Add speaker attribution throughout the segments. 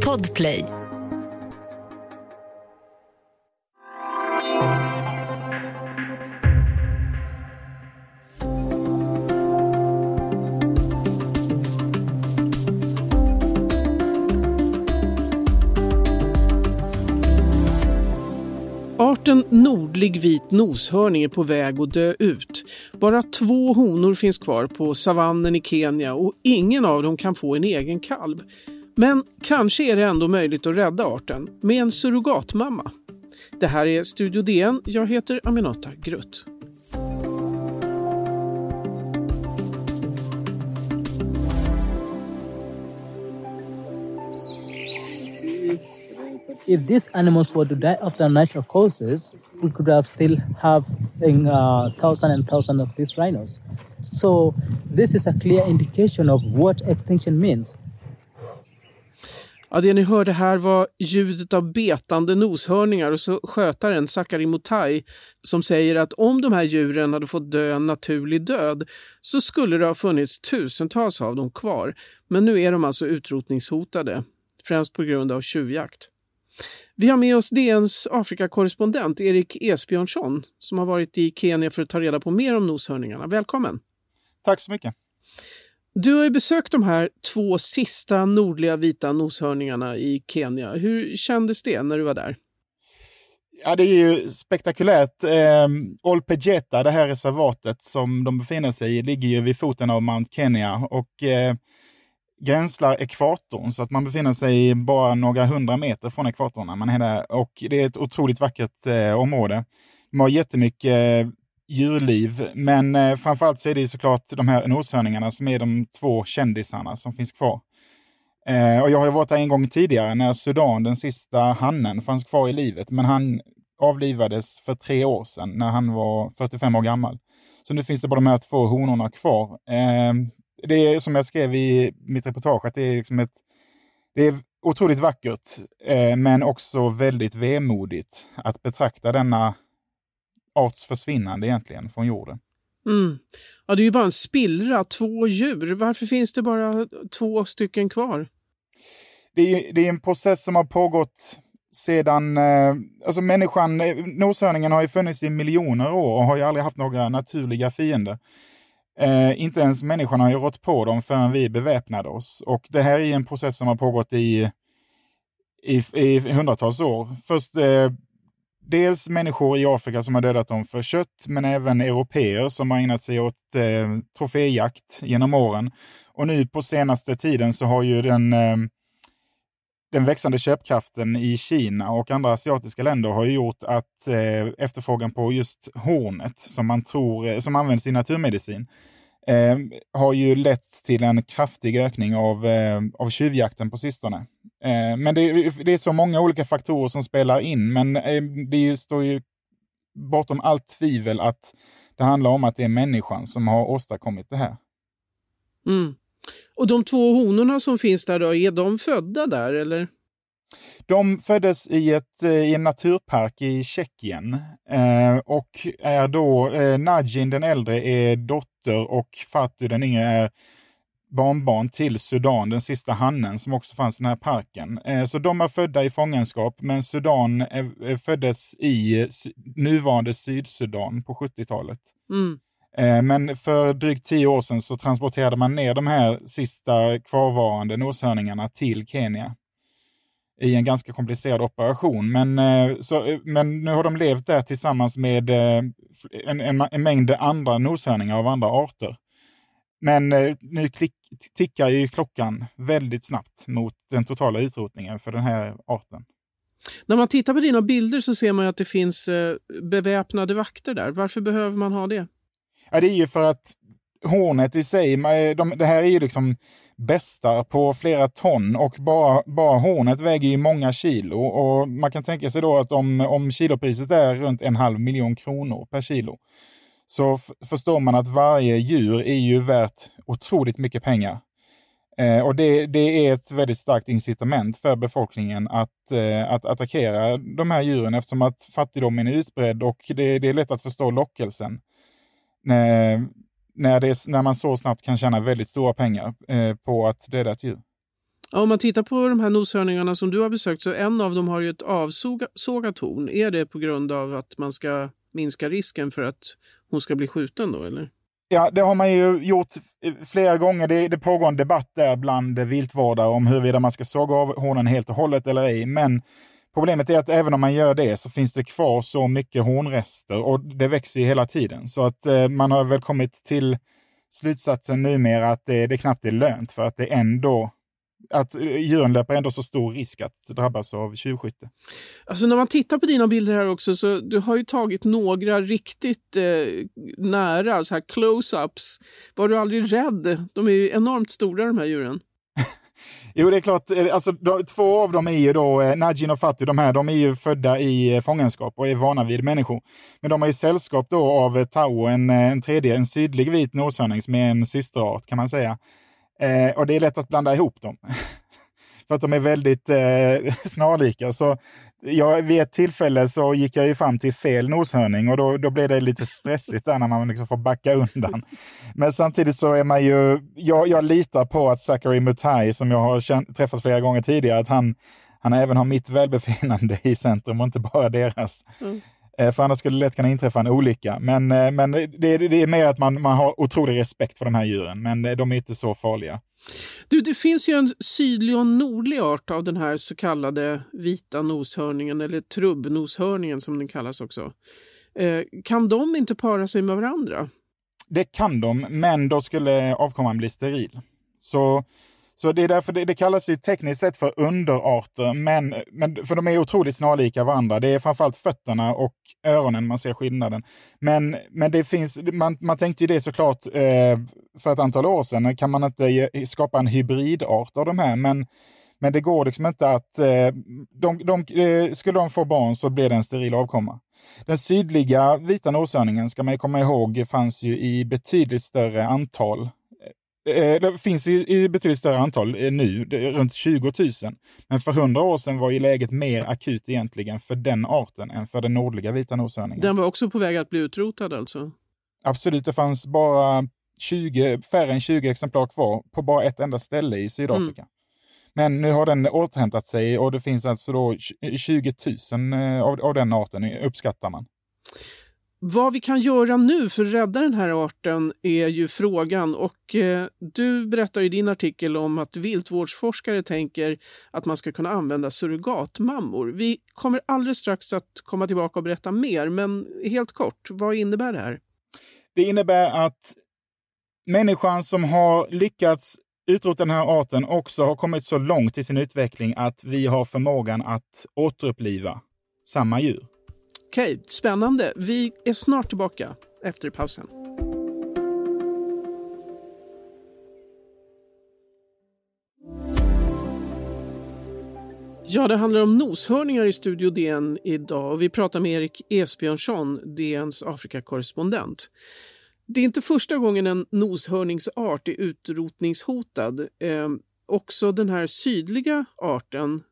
Speaker 1: Podplay.
Speaker 2: Nordlig vit noshörning är på väg att dö ut. Bara två honor finns kvar på savannen i Kenya och ingen av dem kan få en egen kalv. Men kanske är det ändå möjligt att rädda arten med en surrogatmamma. Det här är Studio DN. Jag heter Aminata Grutt.
Speaker 3: If these animals were to die of natural causes, we could have still have uh, thousands and thousands of these rhinos. So this is a clear indication of what extinction means.
Speaker 2: Ja, det ni hörde här var ljudet av betande noshörningar och så skötaren Sakari Mutai som säger att om de här djuren hade fått dö en naturlig död så skulle det ha funnits tusentals av dem kvar. Men nu är de alltså utrotningshotade, främst på grund av tjuvjakt. Vi har med oss DNs Afrikakorrespondent Erik Esbjörnsson som har varit i Kenya för att ta reda på mer om noshörningarna. Välkommen!
Speaker 4: Tack så mycket!
Speaker 2: Du har ju besökt de här två sista nordliga vita noshörningarna i Kenya. Hur kändes det när du var där?
Speaker 4: Ja, det är ju spektakulärt. Eh, Olpejeta, det här reservatet som de befinner sig i, ligger ju vid foten av Mount Kenya och eh, gränslar ekvatorn, så att man befinner sig bara några hundra meter från ekvatorn när man är där. Och det är ett otroligt vackert eh, område. De har jättemycket eh, djurliv, men eh, framförallt så är det såklart de här noshörningarna som är de två kändisarna som finns kvar. Eh, och jag har ju varit där en gång tidigare när Sudan, den sista hannen, fanns kvar i livet, men han avlivades för tre år sedan när han var 45 år gammal. Så nu finns det bara de här två honorna kvar. Eh, det är som jag skrev i mitt reportage, att det är liksom ett det är otroligt vackert, eh, men också väldigt vemodigt att betrakta denna arts försvinnande egentligen från jorden.
Speaker 2: Mm. Ja, det är ju bara en spillra, två djur. Varför finns det bara två stycken kvar?
Speaker 4: Det är, det är en process som har pågått sedan... Eh, alltså människan, eh, noshörningen har ju funnits i miljoner år och har ju aldrig haft några naturliga fiender. Eh, inte ens människan har ju rått på dem förrän vi beväpnade oss. Och det här är en process som har pågått i, i, i hundratals år. Först eh, dels människor i Afrika som har dödat dem för kött, men även europeer som har ägnat sig åt eh, troféjakt genom åren. Och nu på senaste tiden så har ju den, eh, den växande köpkraften i Kina och andra asiatiska länder har gjort att eh, efterfrågan på just hornet, som man tror, eh, som används i naturmedicin, eh, har ju lett till en kraftig ökning av, eh, av tjuvjakten på sistone. Eh, men det, det, är så många olika faktorer som spelar in, men eh, det står ju bortom allt tvivel att det handlar om att det är människan som har åstadkommit det här.
Speaker 2: Mm. Och de två honorna som finns där, då, är de födda där eller?
Speaker 4: De föddes i, ett, eh, i en naturpark i Tjeckien eh, och är då, eh, Najin den äldre är dotter och Fatu den yngre är barnbarn till Sudan, den sista hannen som också fanns i den här parken. Eh, så de är födda i fångenskap, men Sudan är, föddes i nuvarande Sydsudan på 70-talet. Mm. Eh, men för drygt tio år sedan så transporterade man ner de här sista kvarvarande noshörningarna till Kenya i en ganska komplicerad operation. Men, eh, så, men nu har de levt där tillsammans med eh, en, en, en mängd andra noshörningar av andra arter. Men nu klick, tickar ju klockan väldigt snabbt mot den totala utrotningen för den här arten.
Speaker 2: När man tittar på dina bilder så ser man att det finns beväpnade vakter där. Varför behöver man ha det?
Speaker 4: Ja, det är ju för att hornet i sig, eh, de, det här är ju liksom bästar på flera ton och bara, bara hornet väger ju många kilo. Och man kan tänka sig då att om, om kilopriset är runt en halv miljon kronor per kilo så förstår man att varje djur är ju värt otroligt mycket pengar. Eh, och det, det, är ett väldigt starkt incitament för befolkningen att, eh, att attackera de här djuren eftersom att fattigdomen är utbredd och det, det är lätt att förstå lockelsen. När, när, det, när man så snabbt kan tjäna väldigt stora pengar eh, på att döda ett djur.
Speaker 2: Ja, om man tittar på de här noshörningarna som du har besökt så en av dem har ju ett avsågat horn. Är det på grund av att man ska minska risken för att hon ska bli skjuten då eller?
Speaker 4: Ja, det har man ju gjort flera gånger. Det, det pågår en debatt där bland viltvårdare om huruvida man ska såga av hornen helt och hållet eller ej. Men problemet är att även om man gör det så finns det kvar så mycket hornrester och det växer ju hela tiden. Så att eh, man har väl kommit till slutsatsen numera att det, det knappt är lönt för att det ändå att eh, djuren löper ändå så stor risk att drabbas av tjuvskytte.
Speaker 2: Alltså när man tittar på dina bilder här också så du har ju tagit några riktigt eh, nära, så här close-ups. Var du aldrig rädd? De är ju enormt stora de här djuren.
Speaker 4: Jo, det är klart. Eh, alltså, de, två av dem är ju då, eh, Najin och Fatu, de här, de är ju födda i eh, fångenskap och är vana vid människor. Men de har ju sällskap då av eh, Tao, en, eh, en tredje, en sydlig vit noshörning som är en systerart kan man säga. Eh, och det är lätt att blanda ihop dem. för att de är väldigt eh, snarlika. Så jag, vid ett tillfälle så gick jag ju fram till fel noshörning och då, då blev det lite stressigt där när man liksom får backa undan. Men samtidigt så är man ju, jag, jag litar på att Zachary Mutai, som jag har känt, träffat flera gånger tidigare, att han, han även har mitt välbefinnande i centrum och inte bara deras. Mm. Eh, för annars skulle det lätt kunna inträffa en olycka. Men, eh, men det, det är mer att man, man har otrolig respekt för de här djuren, men eh, de är inte så farliga.
Speaker 2: Du, det finns ju en sydlig och nordlig art av den här så kallade vita noshörningen, eller trubbnoshörningen som den kallas också. Eh, kan de inte para sig med varandra?
Speaker 4: Det kan de, men då skulle avkomman bli steril. Så så det är därför det, det kallas ju tekniskt sett för underarter, men, men, för de är otroligt snarlika varandra. Det är framförallt fötterna och öronen man ser skillnaden. Men, men det finns, man, man tänkte ju det såklart eh, för ett antal år sedan, kan man inte ge, skapa en hybridart av de här? Men, men det går liksom inte att... Eh, de, de, eh, skulle de få barn så blir det en steril avkomma. Den sydliga vita noshörningen, ska man ju komma ihåg, fanns ju i betydligt större antal det finns i, i betydligt större antal eh, nu, runt 20 000. Men för 100 år sedan var ju läget mer akut egentligen för den arten än för den nordliga vita noshörningen.
Speaker 2: Den var också på väg att bli utrotad alltså?
Speaker 4: Absolut, det fanns bara 20, färre än 20 exemplar kvar på bara ett enda ställe i Sydafrika. Mm. Men nu har den återhämtat sig och det finns alltså då 20 000 eh, av, av den arten, uppskattar man.
Speaker 2: Vad vi kan göra nu för att rädda den här arten är ju frågan och eh, du berättar i din artikel om att viltvårdsforskare tänker att man ska kunna använda surrogatmammor. Vi kommer alldeles strax att komma tillbaka och berätta mer, men helt kort, vad innebär det här?
Speaker 4: Det innebär att människan som har lyckats utrota den här arten också har kommit så långt i sin utveckling att vi har förmågan att återuppliva samma djur.
Speaker 2: Okej, spännande. Vi är snart tillbaka efter pausen. Ja, det handlar om noshörningar i Studio DN idag och vi pratar med Erik Esbjörnsson, DNs Afrikakorrespondent. Det är inte första gången en noshörningsart är utrotningshotad. Eh, också den här sydliga arten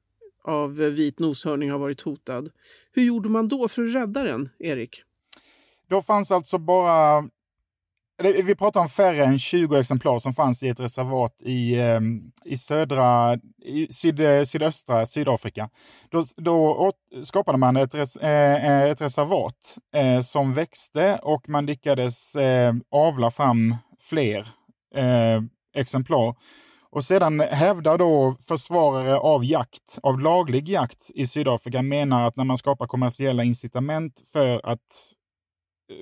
Speaker 2: av vit noshörning har varit hotad. Hur gjorde man då för att rädda den, Erik?
Speaker 4: Då fanns alltså bara eh, vi pratar om färre än 20 exemplar som fanns i ett reservat i, ehm, i södra, i syd, sydöstra Sydafrika. Då, då skapade man ett, res, eh, eh, ett reservat som växte och man lyckades avla fram fler exemplar. Och sedan hävdar då försvarare av jakt, av laglig jakt i Sydafrika, menar att när man skapar kommersiella incitament för att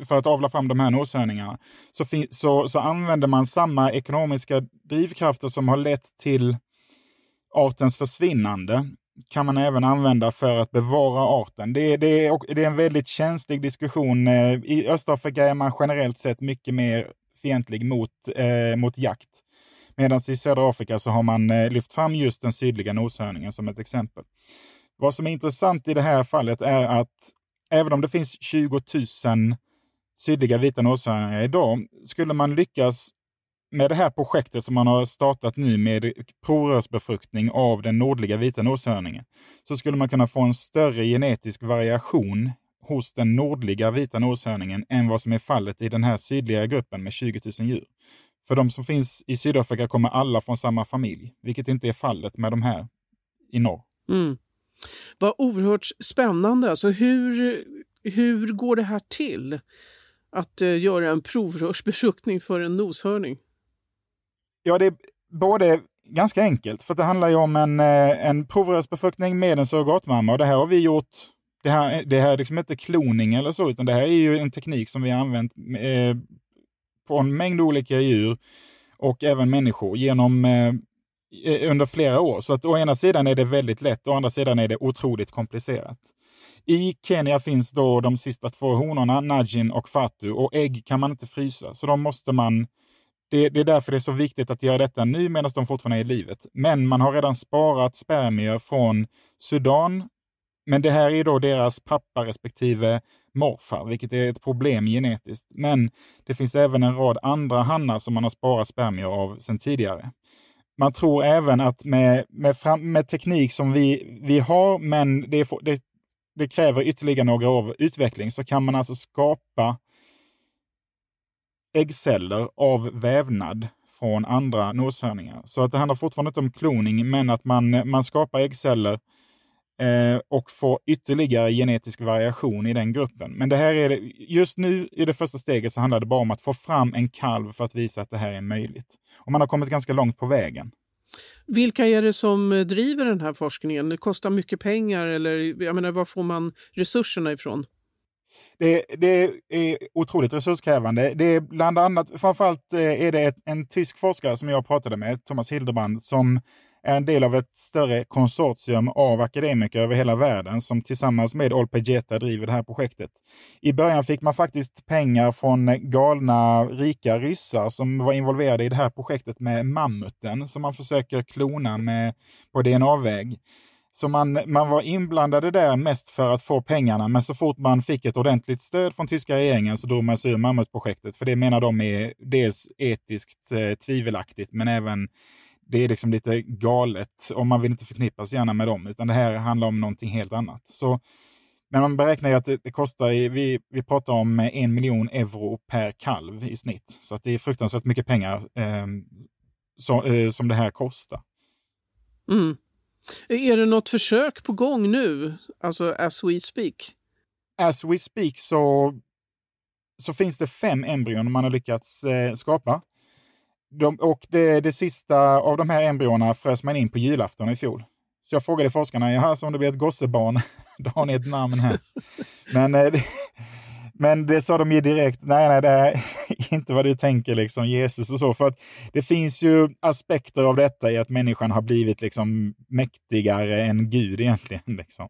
Speaker 4: för att avla fram de här noshörningarna, så, så, så använder man samma ekonomiska drivkrafter som har lett till artens försvinnande kan man även använda för att bevara arten. Det, det, är, det är en väldigt känslig diskussion. Eh, I Östafrika är man generellt sett mycket mer fientlig mot, eh, mot jakt. Medan i södra Afrika så har man eh, lyft fram just den sydliga noshörningen som ett exempel. Vad som är intressant i det här fallet är att även om det finns 20 000 sydliga vita noshörningar idag, skulle man lyckas med det här projektet som man har startat nu med provrörsbefruktning av den nordliga vita noshörningen, så skulle man kunna få en större genetisk variation hos den nordliga vita noshörningen än vad som är fallet i den här sydliga gruppen med 20 000 djur. För de som finns i Sydafrika kommer alla från samma familj, vilket inte är fallet med de här i norr.
Speaker 2: Mm. Vad oerhört spännande. Alltså hur, hur går det här till? Att uh, göra en provrörsbefruktning för en noshörning?
Speaker 4: Ja, det är både ganska enkelt, för det handlar ju om en, eh, en provrörsbefruktning med en surrogatmamma och det här har vi gjort det här, det här är liksom inte kloning eller så, utan det här är ju en teknik som vi har använt eh, på en mängd olika djur och även människor genom eh, eh, under flera år. Så att å ena sidan är det väldigt lätt, å andra sidan är det otroligt komplicerat. I Kenya finns då de sista två honorna, Najin och Fatu, och ägg kan man inte frysa, så de måste man det, det, är därför det är så viktigt att göra detta nu medan de fortfarande är i livet. Men man har redan sparat spermier från Sudan, men det här är då deras pappa respektive morfar, vilket är ett problem genetiskt. Men det finns även en rad andra hannar som man har sparat spermier av sedan tidigare. Man tror även att med, med, fram, med teknik som vi, vi har, men det, det, det kräver ytterligare några år av utveckling, så kan man alltså skapa äggceller av vävnad från andra noshörningar. Så att det handlar fortfarande inte om kloning, men att man, man skapar äggceller eh, och får ytterligare genetisk variation i den gruppen. Men det här är det, just nu i det första steget så handlar det bara om att få fram en kalv för att visa att det här är möjligt. Och man har kommit ganska långt på vägen.
Speaker 2: Vilka är det som driver den här forskningen? Det kostar mycket pengar eller jag menar, var får man resurserna ifrån?
Speaker 4: Det, det, är otroligt resurskrävande. Det är bland annat, framförallt eh, är det en tysk forskare som jag pratade med, Thomas Hildebrand, som är en del av ett större konsortium av akademiker över hela världen som tillsammans med Olpegeta driver det här projektet. I början fick man faktiskt pengar från galna rika ryssar som var involverade i det här projektet med mammuten som man försöker klona med på DNA-väg. Så man, man var inblandade där mest för att få pengarna, men så fort man fick ett ordentligt stöd från tyska regeringen så drog man sig ur mammutprojektet, för det menar de är dels etiskt eh, tvivelaktigt, men även det är liksom lite galet och man vill inte förknippas gärna med dem, utan det här handlar om någonting helt annat. Så, men man beräknar ju att det, det kostar, vi, vi pratar om en miljon euro per kalv i snitt, så att det är fruktansvärt mycket pengar eh, så, eh, som det här kostar.
Speaker 2: Mm. Är det något försök på gång nu, alltså as we speak?
Speaker 4: As we speak så, så finns det fem embryon man har lyckats eh, skapa. De, och det, det sista av de här embryona frös man in på julafton i fjol. Så jag frågade forskarna, jaha, så om det blir ett gossebarn, då har ni ett namn här. Men eh, men det sa de ju direkt, nej, nej, det är inte vad du tänker, liksom Jesus och så. För att det finns ju aspekter av detta i att människan har blivit liksom mäktigare än Gud egentligen. Liksom.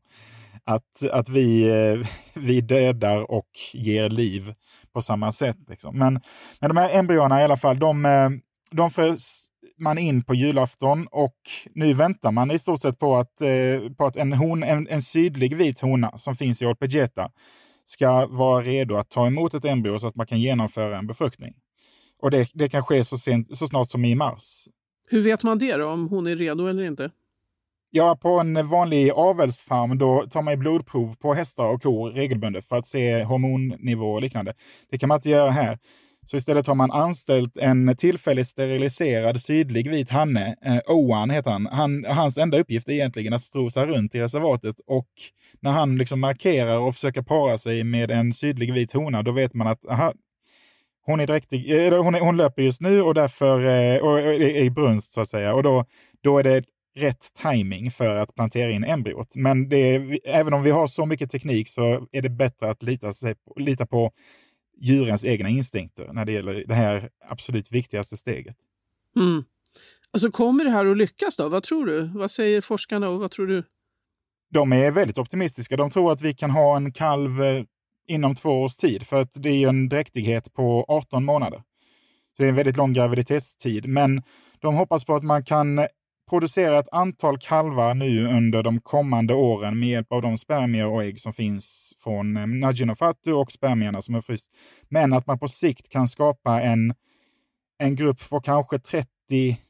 Speaker 4: Att, att vi, eh, vi dödar och ger liv på samma sätt. Liksom. Men, men de här embryona i alla fall, de, eh, de förs man in på julafton och nu väntar man i stort sett på att, eh, på att en, hon, en, en sydlig vit hona som finns i Olpegeta ska vara redo att ta emot ett embryo så att man kan genomföra en befruktning. Och det, det kan ske så, sent, så snart som i mars.
Speaker 2: Hur vet man det då, om hon är redo eller inte?
Speaker 4: Ja, på en vanlig avelsfarm då tar man blodprov på hästar och kor regelbundet för att se hormonnivå och liknande. Det kan man inte göra här. Så istället har man anställt en tillfälligt steriliserad sydlig vit hanne, eh, Oan heter han. han. Hans enda uppgift är egentligen att strosa runt i reservatet och när han liksom markerar och försöker para sig med en sydlig vit hona, då vet man att aha, hon är dräktig, eh, hon, är, hon löper just nu och därför eh, och är i brunst så att säga. Och då, då är det rätt timing för att plantera in embryot. Men är, även om vi har så mycket teknik så är det bättre att lita, sig, lita på djurens egna instinkter när det gäller det här absolut viktigaste steget.
Speaker 2: Mm. Alltså kommer det här att lyckas då? Vad tror du? Vad säger forskarna och vad tror du?
Speaker 4: De är väldigt optimistiska. De tror att vi kan ha en kalv eh, inom två års tid, för att det är en dräktighet på 18 månader. Så det är en väldigt lång graviditetstid, men de hoppas på att man kan producera ett antal kalvar nu under de kommande åren med hjälp av de spermier och ägg som finns från eh, Najinofatu och spermierna som är fryst. Men att man på sikt kan skapa en, en grupp på kanske 30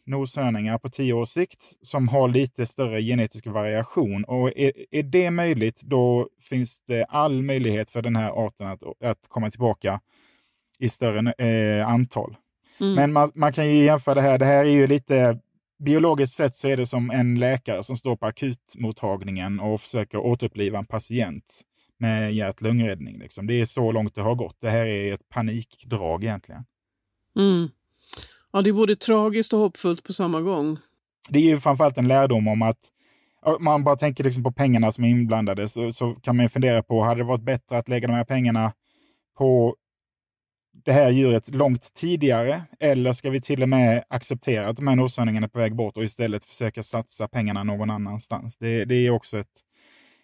Speaker 4: noshörningar på 10 års sikt som har lite större genetisk variation. Och är, är det möjligt, då finns det all möjlighet för den här arten att, att komma tillbaka i större eh, antal. Mm. Men man, man, kan ju jämföra det här. Det här är ju lite, biologiskt sett så är det som en läkare som står på akutmottagningen och försöker återuppliva en patient med hjärt-lungräddning. Liksom. Det är så långt det har gått. Det här är ett panikdrag egentligen.
Speaker 2: Mm. Ja, det är både tragiskt och hoppfullt på samma gång.
Speaker 4: Det är ju framförallt en lärdom om att om man bara tänker liksom på pengarna som är inblandade så, så kan man fundera på, hade det varit bättre att lägga de här pengarna på det här djuret långt tidigare? Eller ska vi till och med acceptera att de här noshörningarna är på väg bort och istället försöka satsa pengarna någon annanstans? Det, det är också ett,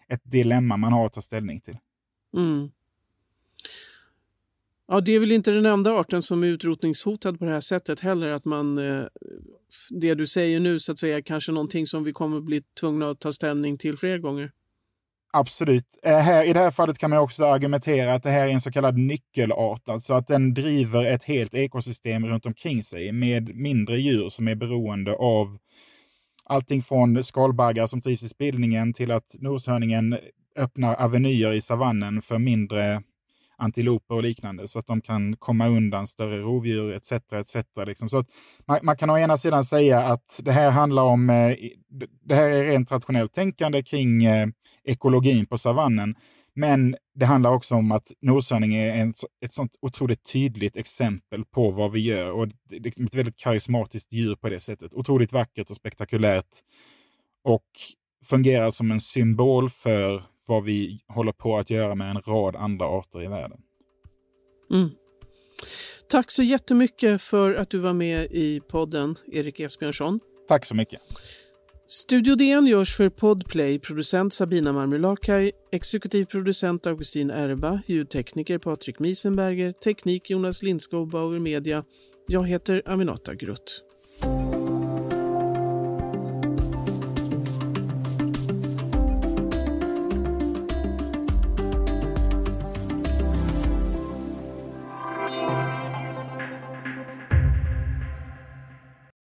Speaker 4: ett dilemma man har att ta ställning till.
Speaker 2: Mm. Ja, det är väl inte den enda arten som är utrotningshotad på det här sättet heller. Att man, eh, det du säger nu så att säga, kanske någonting som vi kommer bli tvungna att ta ställning till fler gånger.
Speaker 4: Absolut. Eh, här, I det här fallet kan man också argumentera att det här är en så kallad nyckelart, alltså att den driver ett helt ekosystem runt omkring sig med mindre djur som är beroende av allting från skalbaggar som trivs i spillningen till att noshörningen öppnar avenyer i savannen för mindre antiloper och liknande så att de kan komma undan större rovdjur etc. etc. Liksom. Så att man, man, kan å ena sidan säga att det här handlar om, eh, det här är rent rationellt tänkande kring eh, ekologin på savannen. Men det handlar också om att noshörning är en, ett sånt otroligt tydligt exempel på vad vi gör och det är liksom ett väldigt karismatiskt djur på det sättet. Otroligt vackert och spektakulärt och fungerar som en symbol för vad vi håller på att göra med en rad andra arter i världen.
Speaker 2: Mm. Tack så jättemycket för att du var med i podden, Erik Esbjörnsson.
Speaker 4: Tack så mycket.
Speaker 2: Studio DN görs för Podplay, producent Sabina Marmelakai, exekutiv producent Augustin Erba, ljudtekniker Patrik Miesenberger, teknik Jonas Lindskog, Bauer Media. Jag heter Aminata Grutt.